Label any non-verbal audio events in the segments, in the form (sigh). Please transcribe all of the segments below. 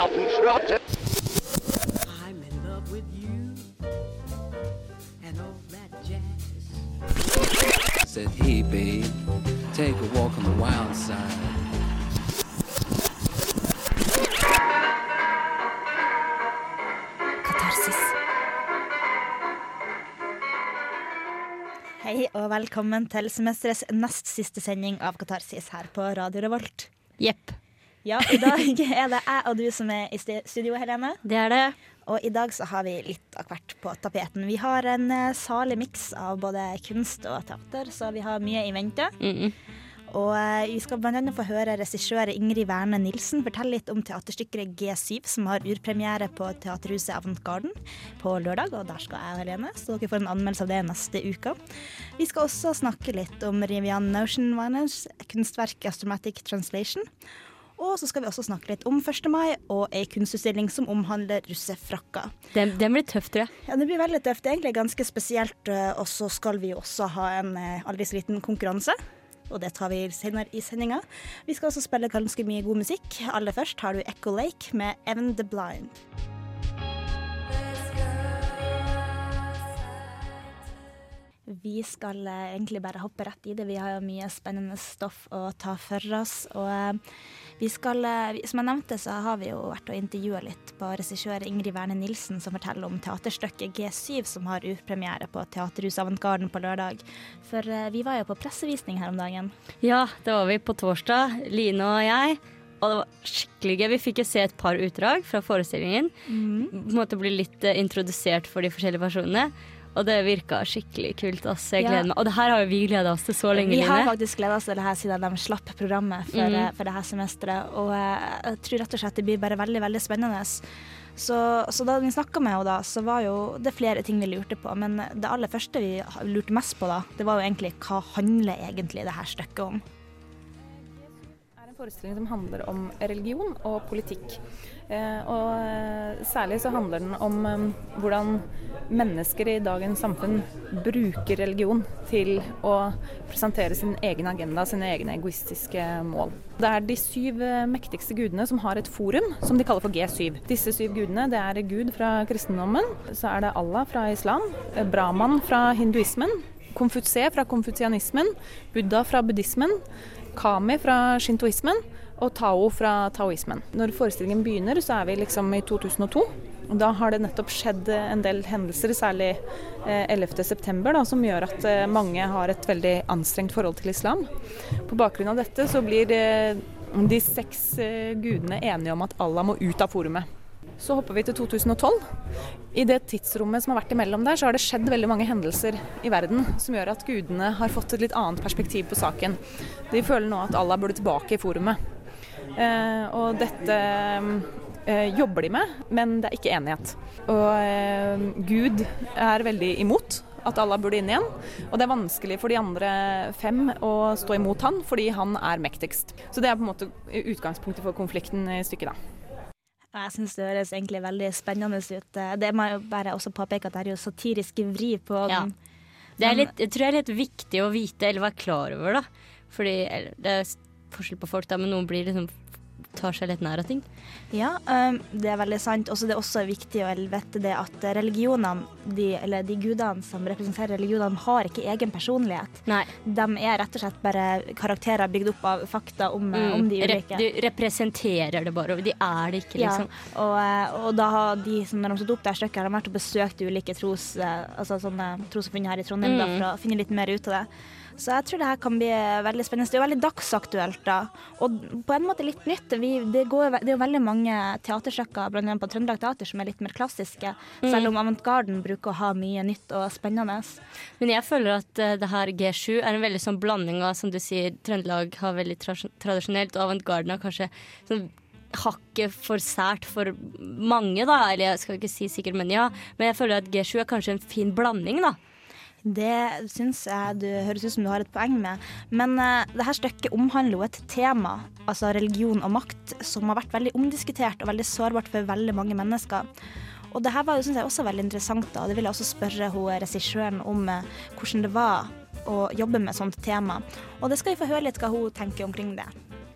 Piraten svarte. I'm in love with you and all that jazz. Said, hey, babe, take a walk on the wild side. Katarsis. Hei og velkommen til semesterets nest siste sending av Katarsis her på Radio Revolt. Jepp, Ja, i dag (laughs) er det jeg og du som er i studio, Helene. det er det. Og i dag så har vi litt av hvert på tapeten. Vi har en eh, salig miks av både kunst og teater, så vi har mye i vente. Mm. Og eh, vi skal bl.a. få høre regissør Ingrid Werne Nilsen fortelle litt om teaterstykket G7, som har urpremiere på Teaterhuset Avantgarden på lørdag. Og der skal jeg og Helene, så dere får en anmeldelse av det neste uke. Vi skal også snakke litt om Rivian Notion Notionwiners kunstverk 'Astromatic Translation'. Og så skal vi også snakke litt om 1. mai og ei kunstutstilling som omhandler russefrakker. Den, den blir tøff, tror jeg. Ja, Det blir veldig tøft. Det er egentlig ganske spesielt. eh, Og så skal vi også ha en eh, aldri så liten konkurranse. Og det tar vi senere i sendinga. Vi skal også spille ganske mye god musikk. Aller først har du Echo Lake med Evan the Blind. Vi skal eh, egentlig bare hoppe rett i det. Vi har jo mye spennende stoff å ta for oss. Og eh, vi skal, eh, som jeg nevnte, så har vi jo vært og intervjua litt på regissør Ingrid Werne Nilsen, som forteller om teaterstykket G7, som har urpremiere på Teaterhuset Avantgarden på lørdag. For vi var jo på pressevisning her om dagen. Ja, det var vi på torsdag, Line og jeg. Og det var skikkelig gøy. Vi fikk jo se et par utdrag fra forestillingen. På en måte bli litt introdusert for de forskjellige personene. Og det virka skikkelig kult. ass. Jeg gleder meg. Og det her har vi gleda oss til så lenge. Vi har faktisk gleda oss til det her siden de slapp programmet for, Mhm. eh, for det her semesteret. Og eh, jeg tror rett og slett det blir bare veldig, veldig spennende. Så, så da vi snakka med henne, da, så var jo det flere ting vi lurte på. Men det aller første vi lurte mest på, da, det var jo egentlig hva handler egentlig det her stykket om? Forestilling som handler om religion og politikk. Eh, og eh, særlig så handler den om eh, hvordan mennesker i dagens samfunn bruker religion til å presentere sin egen agenda, sine egne egoistiske mål. Det er de syv mektigste gudene som har et forum som de kaller for G7. Disse syv gudene det er Gud fra kristendommen, så er det Allah fra islam, Brahman fra hinduismen, Konfutse fra konfutsianismen, Buddha fra buddhismen, Kami fra shintoismen og Tao fra taoismen. Når forestillingen begynner, så er vi liksom i 2002. Og Da har det nettopp skjedd en del hendelser, særlig eh, 11.9, som gjør at eh, mange har et veldig anstrengt forhold til islam. På bakgrunn av dette så blir eh, de seks eh, gudene enige om at Allah må ut av forumet. Så hopper vi til 2012. I det tidsrommet som har vært imellom der, så har det skjedd veldig mange hendelser i verden som gjør at gudene har fått et litt annet perspektiv på saken. De føler nå at Allah burde tilbake i forumet. Eh, og dette eh, jobber de med, men det er ikke enighet. Og eh, Gud er veldig imot at Allah burde inn igjen. Og det er vanskelig for de andre fem å stå imot han, fordi han er mektigst. Så det er på en måte utgangspunktet for konflikten i stykket, da. Jeg syns det høres egentlig veldig spennende ut. Det må jeg bare også påpeke at det er jo satirisk vri på Ja. den. Det er litt, jeg tror det er litt viktig å vite, eller være klar over, da. Fordi det er forskjell på folk, da, men noen blir liksom tar seg litt nær av ting. Ja, um, det er veldig sant. Også det er også viktig å vite det at religionene, de, eller de gudene som representerer religionene, har ikke egen personlighet. Nei. De er rett og slett bare karakterer bygd opp av fakta om, Mm. om de ulike. de representerer det bare, de er det ikke, Ja, liksom. og, eh, og da har de som har de opp det stykket, har vært og besøkt ulike tros, eh, altså sånne trossamfunn her i Trondheim da, Mm. for å finne litt mer ut av det. Så jeg tror det her kan bli veldig spennende. Det er jo veldig dagsaktuelt, da. Og på en måte litt nytt. Vi, det, går, det er jo veldig mange teaterstykker, bl.a. på Trøndelag Teater, som er litt mer klassiske. Mm. Selv om Avantgarden bruker å ha mye nytt og spennende. Men jeg føler at uh, det her G7 er en veldig sånn blanding av, som du sier, Trøndelag har veldig tra- tradisjonelt, og avantgarden har kanskje sånn hakket for sært for mange, da. Eller jeg skal ikke si sikkert, men ja. Men jeg føler at G7 er kanskje en fin blanding, da. Det syns jeg du høres ut som du har et poeng med. Men uh, dette stykket omhandler jo et tema, altså religion og makt, som har vært veldig omdiskutert og veldig sårbart for veldig mange mennesker. Og det her var jo, synes jeg, også veldig interessant. da. Det vil jeg også spørre hun regissøren om uh, hvordan det var å jobbe med sånt tema. Og det skal vi få høre litt hva hun tenker omkring det.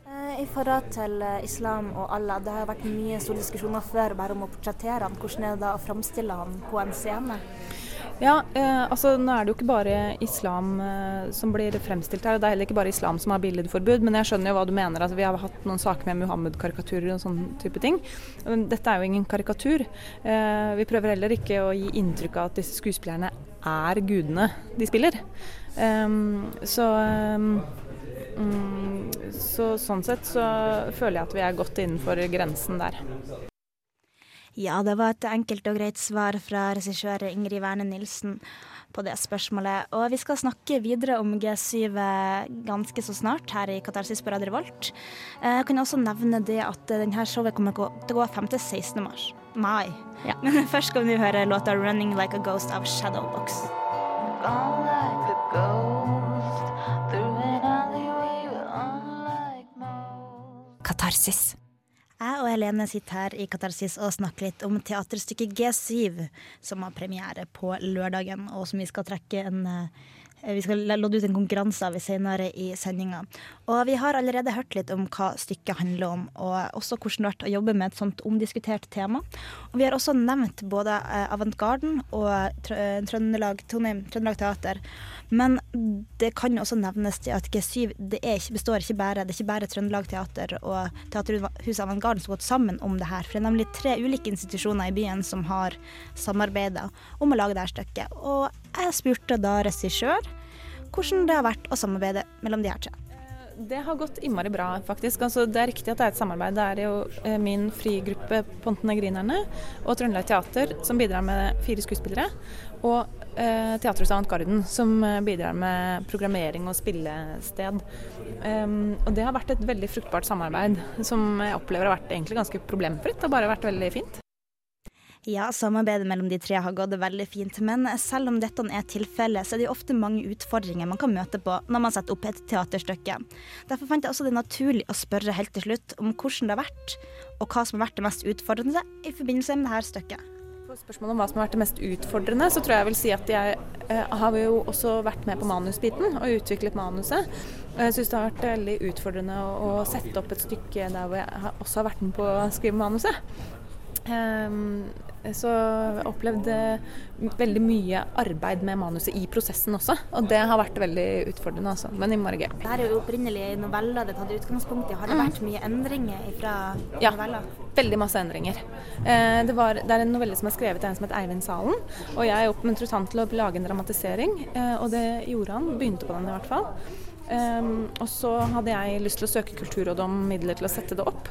Eh, Eh, I forhold til eh, islam og Allah, det har vært mye store diskusjoner før bare om å portrettere han. Hvordan er det å framstille han på en scene? Ja, eh, altså Nå er det jo ikke bare islam eh, som blir fremstilt her. Det er heller ikke bare islam som har billedforbud. Men jeg skjønner jo hva du mener. altså Vi har hatt noen saker med Muhammed-karikaturer og sånne type ting. Dette er jo ingen karikatur. Eh, vi prøver heller ikke å gi inntrykk av at disse skuespillerne er gudene de spiller. Ehm, så, ehm, mm, så sånn sett så føler jeg at vi er godt innenfor grensen der. Ja, det var et enkelt og greit svar fra regissør Ingrid Werne Nilsen på det spørsmålet. Og vi skal snakke videre om G7 ganske så snart her i Katarsis på Radio Revolt. Eh, Jeg kan også nevne det at denne showet kommer til å gå 5. til 16. mars. Mai. Ja. Men (laughs) først skal vi høre låta 'Running Like a Ghost' av Shadowbox. Katarsis. Jeg og Helene sitter her i Katarsis og snakker litt om teaterstykket G7, som har premiere på lørdagen, og som vi skal trekke en eh, vi skal lodde ut en konkurranse av senere i sendinga. Og vi har allerede hørt litt om hva stykket handler om, og også hvordan det har vært å jobbe med et sånt omdiskutert tema. Og vi har også nevnt både eh, Avantgarden og eh, Trøndelag, Trondheim, Trøndelag Teater. Men det kan også nevnes at G7 det ikke, består ikke bare, det er ikke bare Trøndelag Teater og Teaterhuset Avantgarden som har gått sammen om det her. For det er nemlig tre ulike institusjoner i byen som har samarbeida om å lage det her stykket. Og jeg spurte da regissør hvordan det har vært å samarbeide mellom de her tre. Det har gått innmari bra, faktisk. Altså, det er riktig at det er et samarbeid. Det er jo eh, min frigruppe Pontenegrinerne og Trøndelag Teater som bidrar med fire skuespillere. Og eh, Teaterhuset Avantgarden som eh, bidrar med programmering og spillested. Um, og det har vært et veldig fruktbart samarbeid som jeg opplever har vært ganske problemfritt og bare vært veldig fint. Ja, samarbeidet mellom de tre har gått veldig fint, men selv om dette er tilfellet, så er det ofte mange utfordringer man kan møte på når man setter opp et teaterstykke. Derfor fant jeg også det naturlig å spørre helt til slutt om hvordan det har vært, og hva som har vært det mest utfordrende i forbindelse med dette stykket. På spørsmålet om hva som har vært det mest utfordrende, så tror jeg jeg vil si at jeg eh, har jo også vært med på manusbiten og utviklet manuset. Og jeg syns det har vært veldig utfordrende å, å sette opp et stykke der hvor jeg også har vært med på å skrive manuset. Ehm, så jeg opplevde veldig mye arbeid med manuset i prosessen også, og det har vært veldig utfordrende, altså. Men innmari gøy. Det er jo opprinnelig noveller det tatt utgangspunkt i. Har det vært mye endringer fra Ja. noveller? Veldig masse endringer. Eh, det, var, det er en novelle som er skrevet av en som heter Eivind Salen. Og jeg oppmuntret han til å lage en dramatisering, eh, og det gjorde han. Begynte på den i hvert fall. Um, og så hadde jeg lyst til å søke Kulturrådet om midler til å sette det opp.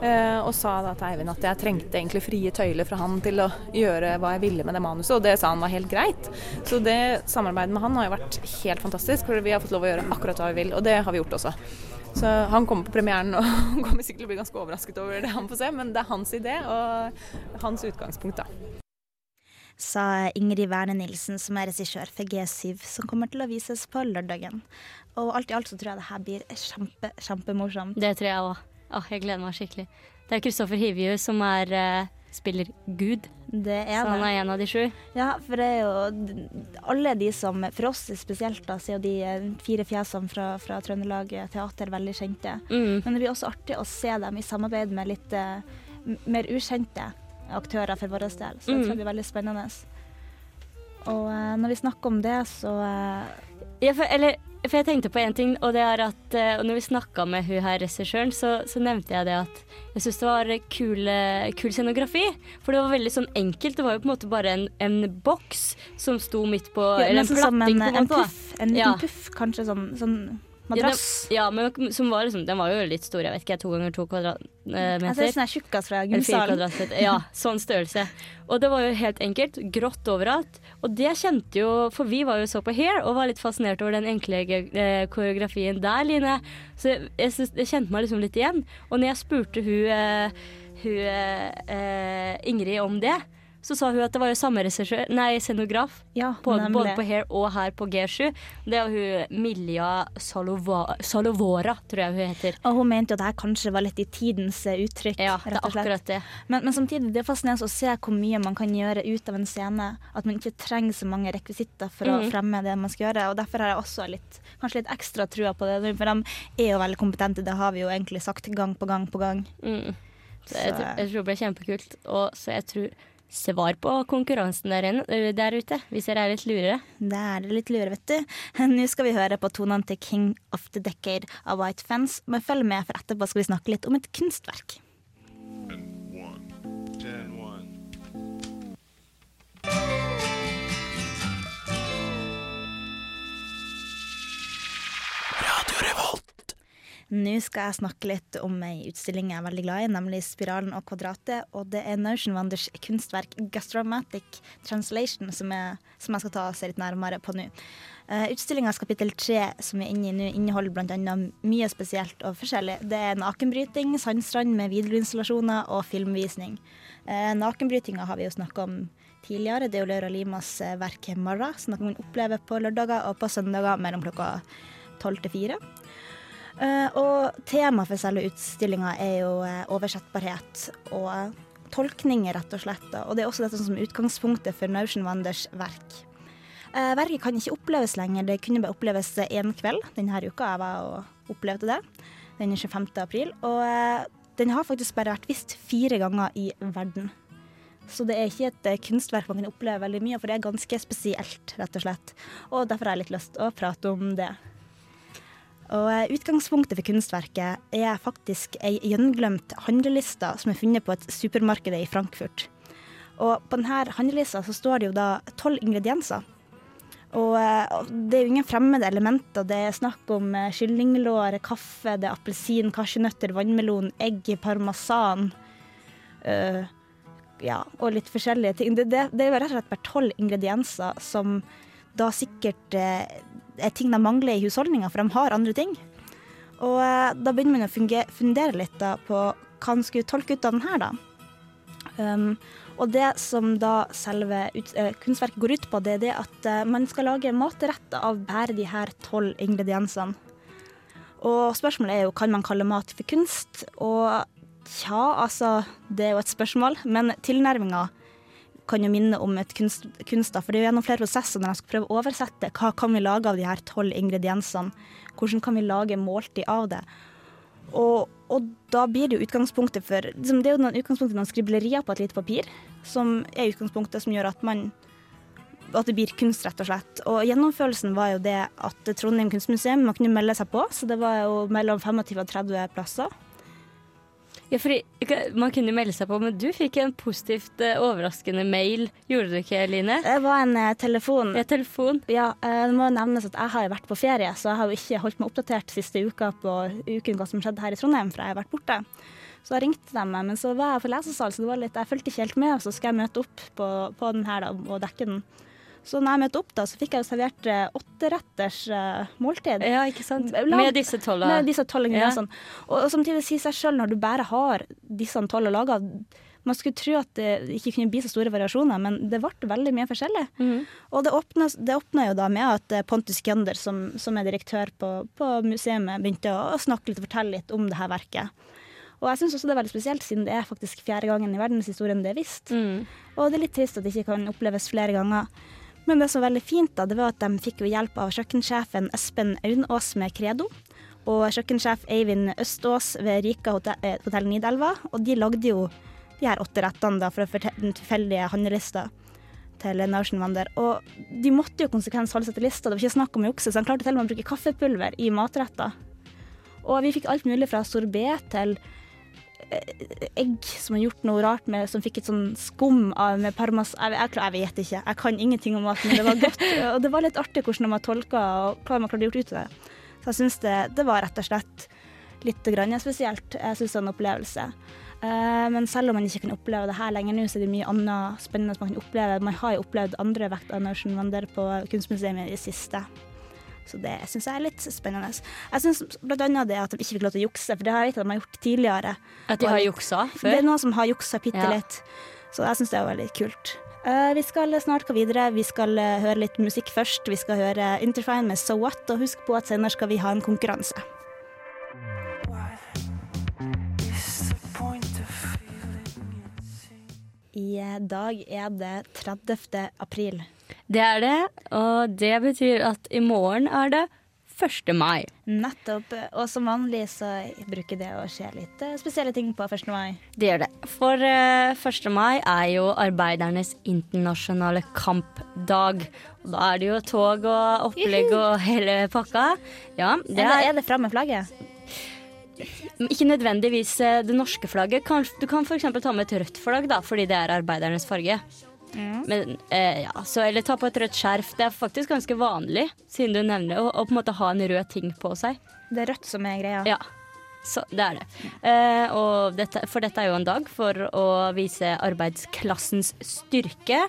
Uh, og sa da til Eivind at jeg trengte egentlig frie tøyler fra han til å gjøre hva jeg ville med det manuset, og det sa han var helt greit. Så det samarbeidet med han har jo vært helt fantastisk, for vi har fått lov å gjøre akkurat hva vi vil, og det har vi gjort også. Så han kommer på premieren og (laughs) kommer sikkert til å bli ganske overrasket over det han får se, men det er hans idé og hans utgangspunkt, da. Sa Ingrid Werne Nilsen, som er regissør for G7, som kommer til å vises på lørdagen. Og alt i alt så tror jeg det her blir kjempe, kjempemorsomt. Det tror jeg òg. Oh, jeg gleder meg skikkelig. Det er Kristoffer Hivju som er, uh, spiller Gud. Det er Så det. han er en av de sju. Ja, for det er jo alle de som For oss spesielt, da, så er jo de eh, fire fjesene fra, fra Trøndelag Teater veldig kjente. Mm. Men det blir også artig å se dem i samarbeid med litt uh, mer ukjente aktører for vår del. Så jeg tror det blir veldig spennende. Og eh, når vi snakker om det, så eh, Ja, for, eller, for jeg tenkte på en ting, og det er at uh, når vi snakka med hun her regissøren, så, så nevnte jeg det at jeg syns det var kul, kul scenografi. For det var veldig sånn enkelt. Det var jo på en måte bare en, en boks som sto midt på ja, Eller en nesten platting, en, på en måte. En puff. En liten Ja. puff, kanskje sånn, sånn Ja, madrass. den, ja, men som var liksom, den var jo litt stor. Jeg vet ikke, to ganger to Jeg Altså, kvadratmeter. sånn tjukkast tjukkas fra gymsalen. Ja, sånn størrelse. Og det var jo helt enkelt. Grått overalt. Og det kjente jo For vi var jo så på Hair og var litt fascinert over den enkle eh, koreografien der, Line. Så jeg, jeg, synes, jeg kjente meg liksom litt igjen. Og når jeg spurte hun, eh, hun eh, eh, Ingrid om det, så sa hun at det var jo samme regissør, nei, scenograf, Ja, både, både på Hair og her på G7. Det er hun Milja Salova, Salovora, tror jeg hun heter. Og hun mente jo at det her kanskje var litt i tidens eh, uttrykk. Ja, det er akkurat det. Men, men samtidig det er fascinerende å se hvor mye man kan gjøre ut av en scene. At man ikke trenger så mange rekvisitter for å Mhm. fremme det man skal gjøre. Og Derfor har jeg også litt, kanskje litt ekstra trua på det. For de er jo veldig kompetente, det har vi jo egentlig sagt gang på gang på gang. Mm. Så jeg, tror, jeg tror det blir kjempekult. Og så jeg tror svar på konkurransen der, der ute, hvis dere er litt lurere. Det er litt lure, vet du. (laughs) Nå skal vi høre på tonene til King of the Decade av White Fence. Men følg med, for etterpå skal vi snakke litt om et kunstverk. Nå skal jeg snakke litt om ei utstilling jeg er veldig glad i, nemlig 'Spiralen og kvadratet'. Og det er Notion Wonders kunstverk 'Gastromatic Translation' som jeg, som jeg skal ta og se litt nærmere på nå. Uh, Utstillingas kapittel tre, som vi er inne i nå, inneholder bl.a. mye spesielt og forskjellig. Det er nakenbryting, sandstrand med videoinstallasjoner og filmvisning. Uh, nakenbrytinga har vi jo snakka om tidligere. Det er jo Laura Limas eh, verk 'Marra', som man kan oppleve på lørdager og på søndager mellom klokka tolv til fire. Eh, og temaet for selve utstillinga er jo eh, oversettbarhet og tolkninger, rett og slett. Og det er også dette som er utgangspunktet for Naution Wanders verk. Eh, verket kan ikke oppleves lenger, det kunne bare oppleves én kveld denne uka. Jeg var og opplevde det, den 25. april. Og den har faktisk bare vært vist fire ganger i verden. Så det er ikke et kunstverk man kan oppleve veldig mye, for det er ganske spesielt, rett og slett. Og derfor har jeg litt lyst til å prate om det. Og eh, Utgangspunktet for kunstverket er faktisk ei gjenglemt handleliste som er funnet på et supermarked i Frankfurt. Og På denne handlelista så står det jo da tolv ingredienser. Eh, og Det er jo ingen fremmede elementer. Det er snakk om eh, kyllinglår, kaffe, det er appelsin, kasjenøtter, vannmelon, egg, parmesan. Uh, ja, og litt forskjellige ting. Det, det, det er jo rett og slett bare tolv ingredienser som da sikkert eh, ting de mangler i husholdninga, for de har andre ting. Og eh, da begynner man å fundere litt da, på hva man skulle tolke ut av den her, da. Um, og det som da selve ut, uh, kunstverket går ut på, det er det at uh, man skal lage matretter av bare de her tolv ingrediensene. Og spørsmålet er jo kan man kalle mat for kunst? Og tja, altså det er jo et spørsmål, men tilnærminga kan jo minne om et kunst, kunst da, for det er jo gjennom flere prosesser når jeg skal prøve å oversette hva kan vi lage av de her tolv ingrediensene. Hvordan kan vi lage måltid av det? Og, og da blir det jo utgangspunktet for liksom, Det er jo noen utgangspunktet noen skriblerier på et lite papir, som er utgangspunktet som gjør at man at det blir kunst, rett og slett. Og gjennomførelsen var jo det at Trondheim kunstmuseum man kunne melde seg på, så det var jo mellom 25 og 30 plasser. Ja, fordi Man kunne melde seg på, men du fikk en positivt eh, overraskende mail. Gjorde du ikke, Line? Det var en eh, telefon. Ja, telefon. Ja, eh, det må nevnes at jeg har vært på ferie, så jeg har jo ikke holdt meg oppdatert siste uka på uken hva som skjedde her i Trondheim, for jeg har vært borte. Så ringte de meg, men så var jeg på lesesal, så det var litt, jeg fulgte ikke helt med. Og så skal jeg møte opp på, på den her da, og dekke den. Så når jeg møtte opp, da, så fikk jeg jo servert eh, åtteretters uh, måltid. Ja, ikke sant? Lag- Med disse tolv. Med disse tolv ingrediensene. Og, og samtidig sier seg sjøl, når du bare har disse tolv laga Man skulle tro at det ikke kunne bli så store variasjoner, men det ble veldig mye forskjellig. Mm. Og det åpna, det åpna jo da med at eh, Pontus Kjønder, som, som er direktør på, på museet, begynte å, å snakke litt og fortelle litt om det her verket. Og jeg syns også det er veldig spesielt, siden det er faktisk fjerde gangen i verdenshistorien det er visst. Mm. Og det er litt trist at det ikke kan oppleves flere ganger. Men det som var veldig fint, da, det var at de fikk jo hjelp av kjøkkensjefen Espen Aunås med Credo. Og kjøkkensjef Eivind Østås ved Rika hotell, eh, hotell Nidelva. Og de lagde jo de her åtte rettene da, fortelle den tilfeldige handlelista til Naution Og de måtte jo konsekvens holde seg til lista, det var ikke snakk om å jukse, så de klarte til og med å bruke kaffepulver i matretter. Og vi fikk alt mulig fra sorbet til egg som har gjort noe rart med, som fikk et sånn skum av, med parmas... Jeg, jeg, jeg vet ikke, jeg kan ingenting om maten, men det var godt. (laughs) Og det var litt artig hvordan de har tolka og hva man klarte å gjort ut av det. Så jeg syns det, det var rett og slett litt grann spesielt. Jeg syns det var en opplevelse. Eh, men selv om man ikke kan oppleve det her lenger nå, så er det mye annet spennende man kan oppleve. Man har jo opplevd andre vekt av Wander på Kunstmuseet i det siste. Så det syns jeg er litt spennende. Jeg syns bl.a. det at de ikke fikk lov til å jukse, for det har jeg visst at de har gjort tidligere. At de har juksa før? Det er noen som har juksa bitte Ja. Så jeg syns det er veldig kult. Uh, vi skal snart gå videre. Vi skal uh, høre litt musikk først. Vi skal høre Interfine med So What, og husk på at senere skal vi ha en konkurranse. I dag er det 30. april. Det er det, og det betyr at i morgen er det 1. mai. Nettopp. Og som vanlig så bruker det å skje litt eh, spesielle ting på 1. mai. Det gjør det. For eh, 1. mai er jo arbeidernes internasjonale kampdag. Og da er det jo tog og opplegg og hele pakka. Ja, det Er det, er er det fram med flagget? ikke nødvendigvis eh, det norske flagget. Du kan f.eks. ta med et rødt flagg, da, fordi det er arbeidernes farge. Men, eh, ja, så, eller ta på et rødt skjerf. Det er faktisk ganske vanlig, siden du nevner det, å, på en måte ha en rød ting på seg. Det er rødt som er greia. Ja, så det er det. Eh, og dette, for dette er jo en dag for å vise arbeidsklassens styrke.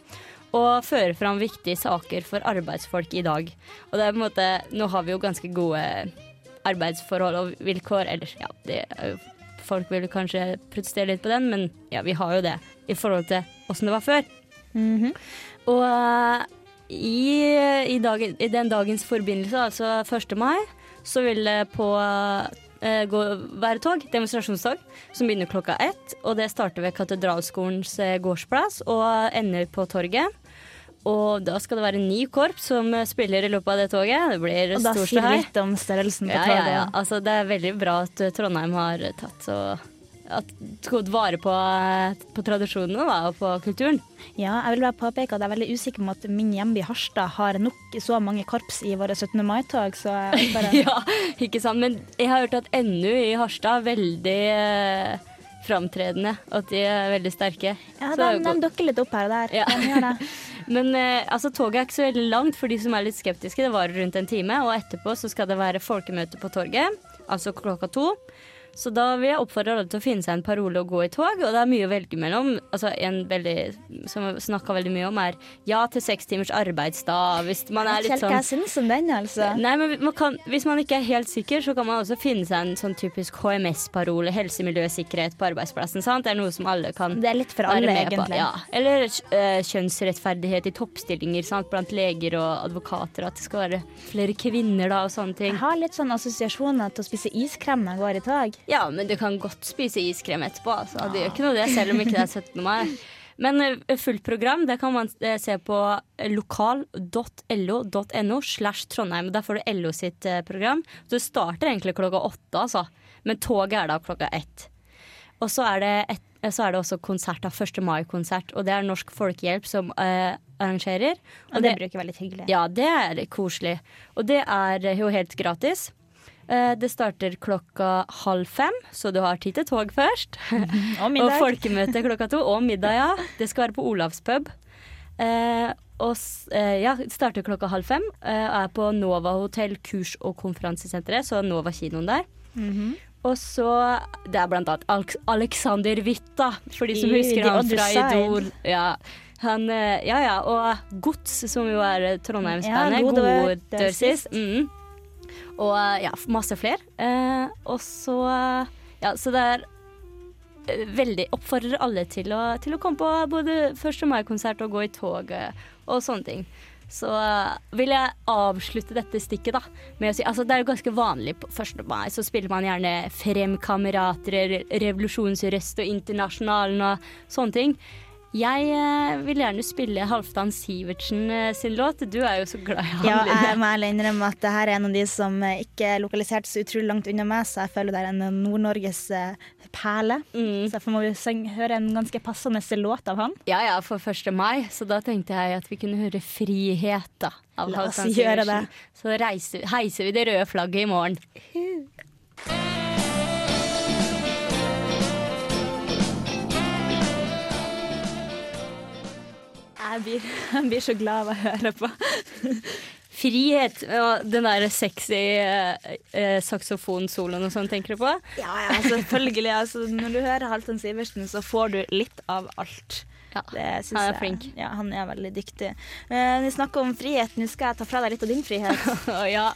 Og føre fram viktige saker for arbeidsfolk i dag. Og det er på en måte Nå har vi jo ganske gode arbeidsforhold og vilkår. Eller ja, det folk vil kanskje protestere litt på den, men ja, vi har jo det i forhold til åssen det var før. Og eh, i, i, dag, i den dagens forbindelse, altså 1. mai, så vil det på eh, gå, være tog, demonstrasjonstog, som begynner klokka ett. Og det starter ved Katedralskolens eh, gårdsplass og ender på torget. Og da skal det være ni korps som spiller i løpet av det toget. Det blir Og da sier litt om størrelsen på Ja, toget. ja, ja. Altså, det er veldig bra at Trondheim har tatt så at, tatt vare på, på tradisjonene da, og på kulturen. Ja, jeg vil bare påpeke at jeg er veldig usikker på at min hjemby Harstad har nok så mange korps i våre 17. mai-tog, så bare (laughs) Ja, ikke sant. Men jeg har hørt at NU i Harstad er veldig eh, framtredende. At de er veldig sterke. Ja, de, de dukker litt opp her og der. Ja. De gjør det. (laughs) Men eh, altså, toget er ikke så veldig langt for de som er litt skeptiske. Det varer rundt en time, og etterpå så skal det være folkemøte på torget. Altså klokka to. Så da vil jeg oppfordre alle til å finne seg en parole og gå i tog. Og det er mye å velge mellom. Altså En veldig, som jeg snakka veldig mye om, er ja til seks timers arbeidsdag. Hvis man er litt sånn jeg syns om den, altså. Nei, men man kan, Hvis man ikke er helt sikker, så kan man også finne seg en sånn typisk HMS-parole. Helse, miljø, sikkerhet på arbeidsplassen. sant? Det er noe som alle kan Det er litt for alle, egentlig. Ja. Eller uh, kjønnsrettferdighet i toppstillinger sant? blant leger og advokater. At det skal være flere kvinner da, og sånne ting. Jeg har litt sånn assosiasjoner til å spise iskrem når jeg går i tog. Ja, men du kan godt spise iskrem etterpå. Altså. Det gjør ikke noe det, selv om ikke det er (laughs) 17. mai. Men eh, fullt program det kan man eh, se på lokal.lo.no slash Trondheim. Der får du LO sitt eh, program. Så det starter egentlig klokka åtte, altså. Men toget er da klokka ett. Og så er det, et, eh, så er det også konsert da, 1. mai-konsert. Og det er Norsk Folkehjelp som uh, arrangerer. Og det bruker veldig hyggelig. Ja, det er koselig. Og det er jo helt gratis. Eh, Det starter klokka halv fem, så du har tid til tog først. (laughs) Og middag. og folkemøte klokka to. Og middag, ja. Det skal være på Olavs pub. Eh, og eh, ja, starter klokka halv fem. Eh, er på Nova hotell kurs- og konferansesenteret, så Nova kinoen der. Mhm. Og så Det er blant annet Alexander Witt, da, for de som I husker han fra. Idol. Ja. Han, ja, ja. Og Gods, som jo er Trondheimsbandet. Ja, God Gode Gode dør sist. Mm Mm. Og eh, ja, masse flere. Eh, og så eh, Ja, så det er eh, veldig Oppfordrer alle til å, til å komme på både 1. mai-konsert og gå i tog og sånne ting. Så vil jeg avslutte dette stikket da med å si altså Det er jo ganske vanlig på 1. mai, så spiller man gjerne Frem kamerater, Revolusjonsrøst og Internasjonalen og sånne ting. Jeg eh, vil gjerne spille Halvdan Sivertsen eh, sin låt. Du er jo så glad i han. Ja, jeg må ærlig innrømme at det her er en av de som eh, ikke er lokalisert så utrolig langt unna meg, så jeg føler det er en Nord-Norges perle. Mm. Så derfor må vi høre en ganske passende låt av han. Ja ja, for 1. mai, så da tenkte jeg at vi kunne høre 'Frihet' da. Av La oss Halvdan gjøre Sivertsen. Så reiser, heiser vi det røde flagget i morgen. Jeg blir, (laughs) jeg blir så glad av å høre på. (laughs) Frihet! Og den der sexy eh, eh, saksofonsoloen og sånn, tenker du på? Ja, ja, selvfølgelig. Altså, når du hører Halvdan Sivertsen, så får du litt av alt. Ja, han er jeg- flink. Ja, han er veldig dyktig. Eh, vi snakker om frihet. Nå skal jeg ta fra deg litt av din frihet. (laughs) Ja,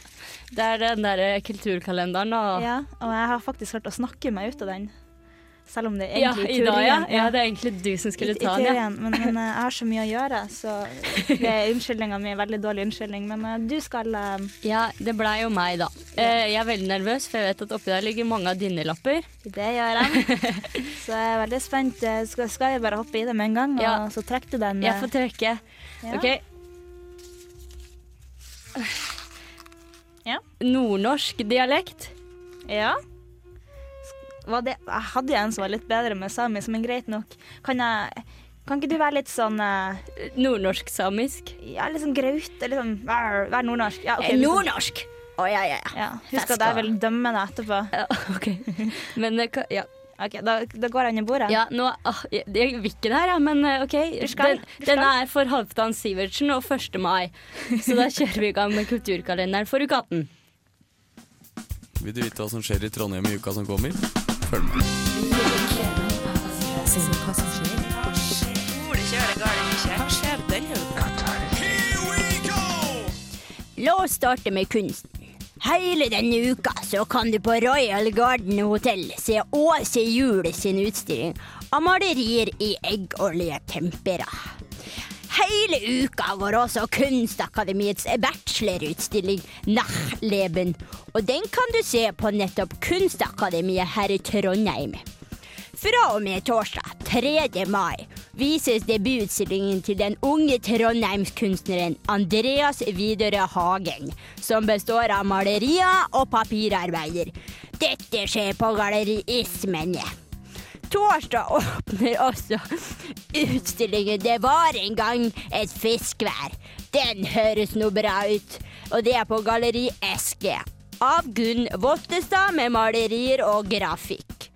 det er den der kulturkalenderen, da. ja, og jeg har faktisk klart å snakke meg ut av den. Selv om det er egentlig i i dag, ja. teorien ja. Det er egentlig du som skulle ta den, ja. men, men eh, jeg har så mye å gjøre, så (laughs) det er unnskyldninga mi. Veldig dårlig unnskyldning. Men eh, du skal uh... Ja, det blei jo meg, da. Uh, jeg er veldig nervøs, for jeg vet at oppi der ligger mange av dine lapper. Det gjør jeg. (laughs) Så jeg er veldig spent. Skal, skal jeg bare hoppe i det med en gang, Ja. så trekker du den? Jeg får trekke. ja. OK. Ja. Nordnorsk dialekt. Ja. Det, hadde jo en som var litt bedre med samisk, men greit nok. Kan, jeg, kan ikke du være litt sånn eh, Nordnorsk-samisk. Ja, litt sånn graute. Liksom, sånn vær, vær nordnorsk? Ja, okay, Eh, Nordnorsk! Å, ja, ja, ja. Ja, husk at jeg vil dømme deg etterpå. ja OK. Men det ja. Ok, Da, da går jeg under bordet. ja, nå ah, jeg, jeg vil ikke det her, ja, men eh, OK. Den, denne er for Halvdan Sivertsen og 1. mai. Så da kjører vi i gang med kulturkalenderen for uke 18. Vil du vite hva som skjer i Trondheim i uka som kommer? Følg med. La oss starte med kunsten. Hele denne uka så kan du på Royal Garden Hotel se Åse sin utstilling av malerier i eggolje tempera. Hele uka går også Kunstakademiets bachelorutstilling Nachleben, og den kan du se på nettopp Kunstakademiet her i Trondheim. Fra og med torsdag 3. mai vises debututstillingen til den unge trondheimskunstneren Andreas Widerøe Hagen, som består av malerier og papirarbeider. Dette skjer på Galleri Ismene. Torsdag åpner også utstillingen 'Det var en gang et fiskvær'. Den høres noe bra ut, og det er på Galleri SG. Av Gunn Vottestad med malerier og grafikk.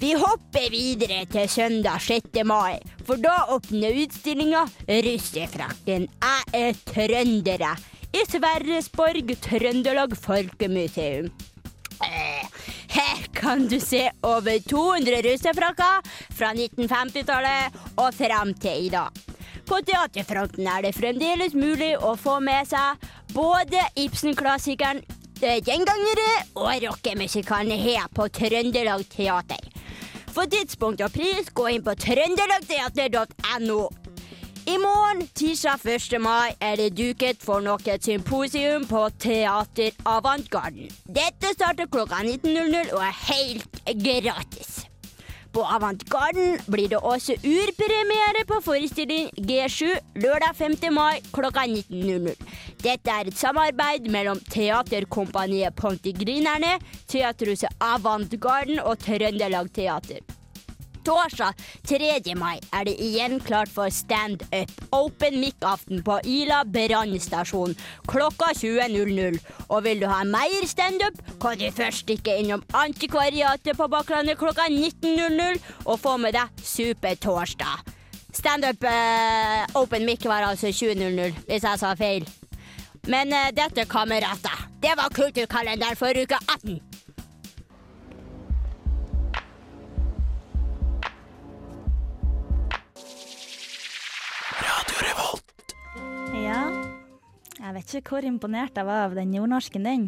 Vi hopper videre til søndag 6. mai, for da åpner utstillinga 'Russefrakken jeg er trøndere' i Sverresborg Trøndelag Folkemuseum. Eh, Her kan du se over 200 russefrakker fra 1950-tallet og fram til i dag. På teaterfronten er det fremdeles mulig å få med seg både Ibsen-klassikeren eh, 'Gjengangere' og rockemusikalen her på Trøndelag Teater. For tidspunkt og pris, gå inn på trøndelagteater.no. I morgen, tirsdag 1. mai, er det duket for nok et symposium på Teater Avantgarden. Dette starter klokka 19.00 og er helt gratis. På Avantgarden blir det også urpremiere på forestilling G7 lørdag 5. mai klokka 19.00. Dette er et samarbeid mellom Teaterkompaniet Pontigrinerne, Teaterhuset Avantgarden og Trøndelag Teater. Torsdag 3. mai er det igjen klart for stand-up open mic-aften på Ila brannstasjon klokka 20.00. Og vil du ha mer stand-up, kan du først stikke innom Antikvariatet på Bakklandet klokka 19.00 og få med deg Supertorsdag. Standup eh, open mic var altså 20.00, hvis jeg sa feil. Men eh, dette, kamerater, det var kulturkalenderen for uke 18. Jeg vet ikke hvor imponert jeg var av den nordnorsken din.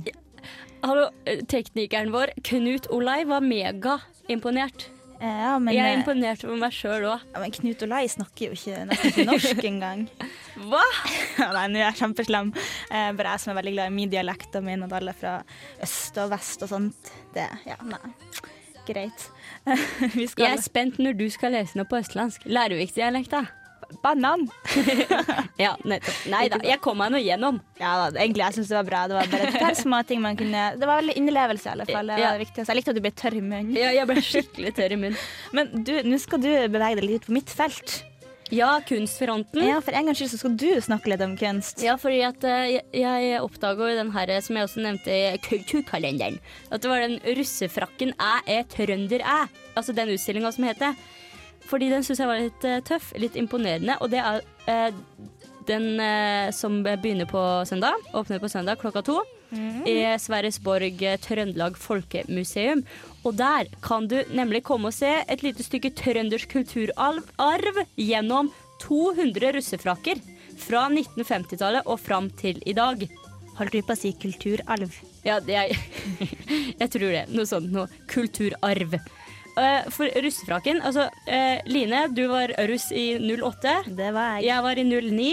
Hallo, eh, teknikeren vår, Knut Olai, var megaimponert. Eh, Ja, men, Jeg er eh, imponert over meg sjøl òg. ja, men Knut Olai snakker jo ikke, nesten ikke norsk engang. (laughs) Hva? (laughs) Nei, nå er jeg kjempeslem. Eh, bare jeg som er veldig glad i min dialekt og min og alle fra øst og vest og sånt. Det, ja, nei. Greit. (laughs) Jeg er spent når du skal lese noe på østlandsk. Lærvikdialekta. Banan! (laughs) Ja, nettopp. Nei da, jeg kom meg nå gjennom. Ja da, egentlig, jeg syns det var bra. Det var bare et par små ting man kunne Det var veldig innlevelse, i alle fall. Det var Ja. det viktigste. Jeg likte at du ble tørr i munnen. Ja, jeg ble skikkelig tørr i munnen. (laughs) Men du, nå skal du bevege deg litt på mitt felt. Ja, kunstfronten. Ja, For en gangs skyld så skal du snakke litt om kunst. Ja, fordi at eh, jeg, jeg oppdaga jo den her, som jeg også nevnte i kulturkalenderen, at det var den russefrakken 'Æ er trønder æ', altså den utstillinga som heter. Fordi den syns jeg var litt eh, tøff, litt imponerende, og det er eh, den eh, som begynner på søndag, åpner på søndag klokka to. I Sverresborg Trøndelag Folkemuseum. Og der kan du nemlig komme og se et lite stykke trøndersk kulturarv gjennom 200 russefrakker. Fra 1950-tallet og fram til i dag. Holdt du på å si kulturarv? Ja, er (laughs) Jeg tror det. Noe sånt noe. Kulturarv. Eh, for russefrakken Altså, eh, Line, du var russ i 08. Det var jeg. Jeg var i 09.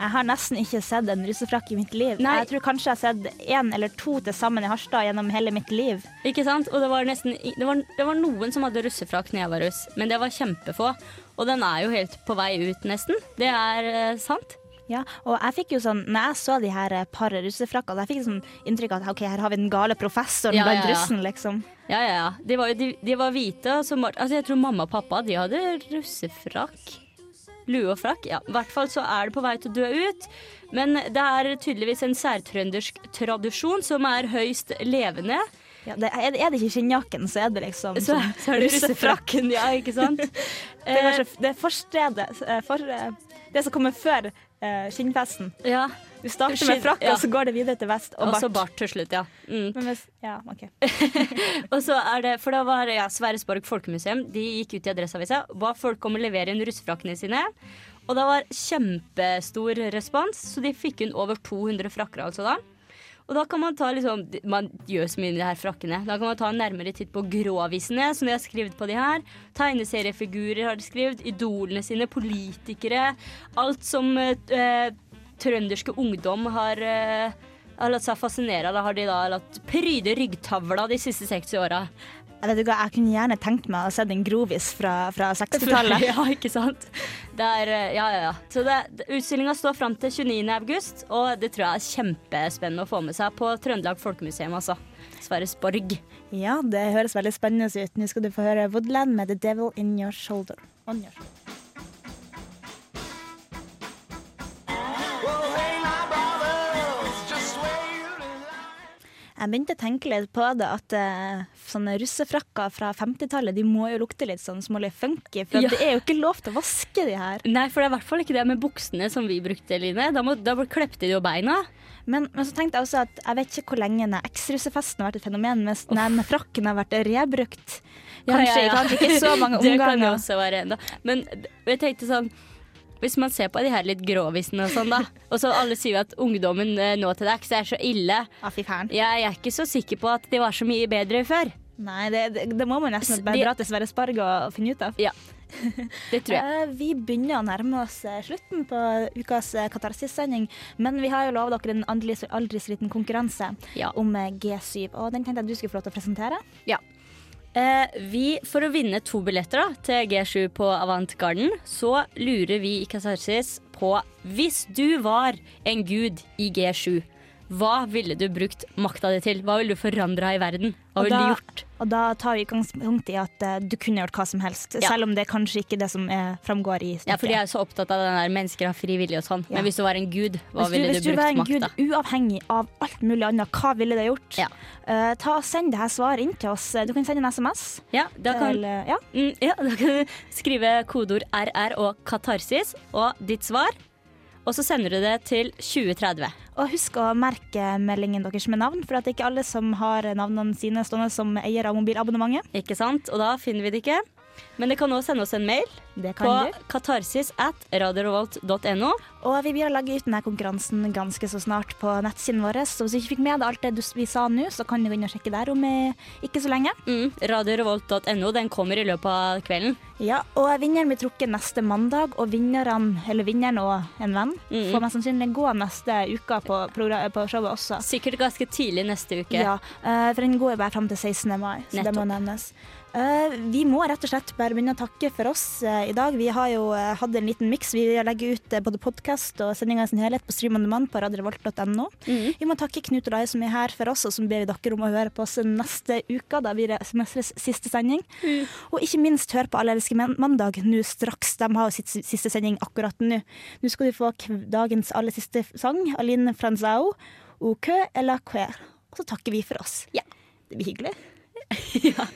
Jeg har nesten ikke sett en russefrakk i mitt liv. Nei. Jeg tror kanskje jeg har sett én eller to til sammen i Harstad gjennom hele mitt liv. Ikke sant? Og det var nesten det var, det var noen som hadde russefrakk når jeg var russ, men det var kjempefå. Og den er jo helt på vei ut, nesten. Det er eh, sant. Ja, og jeg fikk jo sånn, når jeg så de her eh, par russefrakkene, jeg fikk sånn inntrykk av at ok, her har vi den gale professoren Ja, blant ja, ja. russen, liksom. Ja, ja, ja. De var, jo- de, de var hvite. og Så, mar- altså, jeg tror mamma og pappa de hadde russefrakk. Lue og frakk. Ja, I hvert fall så er det på vei til å dø ut. Men det er tydeligvis en særtrøndersk tradisjon som er høyst levende. Ja, det, er, er det ikke skinnjakken, så er det liksom Så, sånn så er det russefrakken, ja, ikke sant? (laughs) Det er kanskje det er forstedet, eh, for, eh, det som kommer før eh, skinnfesten. ja. Du starter med frakk, ja. og så går det videre til vest og Og så bart. til slutt, ja. Mm. Men hvis, ja, ok. (laughs) Og så er det, for da var ja, Sverresborg folkemuseum De gikk ut i Adresseavisa og ba folk om å levere inn russefrakkene sine. Og det var kjempestor respons, så de fikk inn over 200 frakker. altså da. Og da kan man ta liksom, man gjør så mye med de her frakkene. Da kan man ta en nærmere titt på gråvisene, som de har skrevet på de her. Tegneseriefigurer har de skrevet. Idolene sine, politikere. Alt som eh, trønderske ungdom har eh, har latt seg fascinere. Da har de da latt pryde ryggtavla de siste 60 åra. Jeg, vet ikke, jeg kunne gjerne tenkt meg å se en grovis fra, fra 60-tallet. (laughs) Ja, ikke sant? Er, eh, ja, ja, ja. Så utstillinga står fram til 29. august, og det tror jeg er kjempespennende å få med seg på Trøndelag Folkemuseum, altså. Sverresborg. Ja, det høres veldig spennende ut. Nå skal du få høre Woodland med The Devil In Your Shoulder. On your shoulder. Jeg begynte å tenke litt på det at uh, sånne russefrakker fra 50-tallet de må jo lukte litt sånn smålig funky. For Ja. det er jo ikke lov til å vaske de her. Nei, for det er i hvert fall ikke det med buksene som vi brukte, Line. Da, må, da klepte de jo beina. Men, men så tenkte jeg også at jeg vet ikke hvor lenge eks-russefesten har vært et fenomen, mens denne frakken har vært rebrukt. Kanskje, kanskje ikke så mange omganger. (laughs) Det kan jo også være enda. Men jeg tenkte sånn hvis man ser på de her litt gråvisene og sånn, da. Og så alle sier jo at ungdommen eh, nå til dags er så ille. Ja, fy færen. Jeg er ikke så sikker på at de var så mye bedre før. Nei, det, det, det må man nesten bare dra til Sverre Sparg og finne ut av. Ja. Det tror jeg. (laughs) Eh, Vi begynner å nærme oss eh, slutten på ukas Katarsis-sending, men vi har jo lovet dere en aldri, aldri så liten konkurranse Ja. om eh, G7, og den tenkte jeg du skulle få lov til å presentere. Eh, vi, for å vinne to billetter da, til G7 på Avant Garden, så lurer vi i Katarsis på Hvis du var en gud i G7, hva ville du brukt makta di til? Hva ville du forandra i verden? Hva ville du gjort? Og da tar vi utgangspunkt i at uh, du kunne gjort hva som helst, Ja. selv om det er kanskje ikke det som er, framgår i Ja, for de er jo så opptatt av den der mennesker har fri vilje og sånn. Ja. Men hvis du var en gud, hva ville du, brukt makta? hvis du du var en gud uavhengig av alt mulig annet, hva ville du gjort? Ja. Uh, ta og Send det her svaret inn til oss. Du kan sende en SMS. Ja, da kan, Til, uh, ja. mm, ja, da kan du skrive kodeord RR og katarsis og ditt svar. Og så sender du det til 2030. Og husk å merke meldingen deres med navn, for at det er ikke alle som har navnene sine stående som eier av mobilabonnementet. Ikke sant? Og da finner vi det ikke. Men det kan også sende oss en mail Det på katarsis at radiorevolt.no. Og vi begynner å legge ut denne konkurransen ganske så snart på nettsiden vår. Så hvis du ikke fikk med deg alt det vi sa nå, så kan du gå inn og sjekke der om eh, ikke så lenge. Mm, radiorevolt.no. Den kommer i løpet av kvelden. Ja, og vinneren blir trukket neste mandag, og vinneren, eller vinneren og en venn, Mm. får mest sannsynlig gå neste uke på, på showet også. Sikkert ganske tidlig neste uke. Ja, eh, for den går bare fram til 16. mai, så det må Nettopp. nevnes. Eh, vi må rett og slett bare begynne å takke for oss eh, i dag. Vi har jo eh, hatt en liten miks. Vi legger ut både podkast og sendinga i sin helhet på Stream on Demand på radiorevolt.no. Mhm. Vi må takke Knut og Lai som er her for oss, og som ber vi dere om å høre på oss neste uke. Da blir det semesterets siste sending. Og ikke minst hør på Allerske mandag nå straks. De har jo sitt siste sending akkurat nå. Nå skal du få dagens aller siste sang, Aline Franzao, O kø eller queer. Og så takker vi for oss. Ja. Det blir hyggelig. (laughs) ja.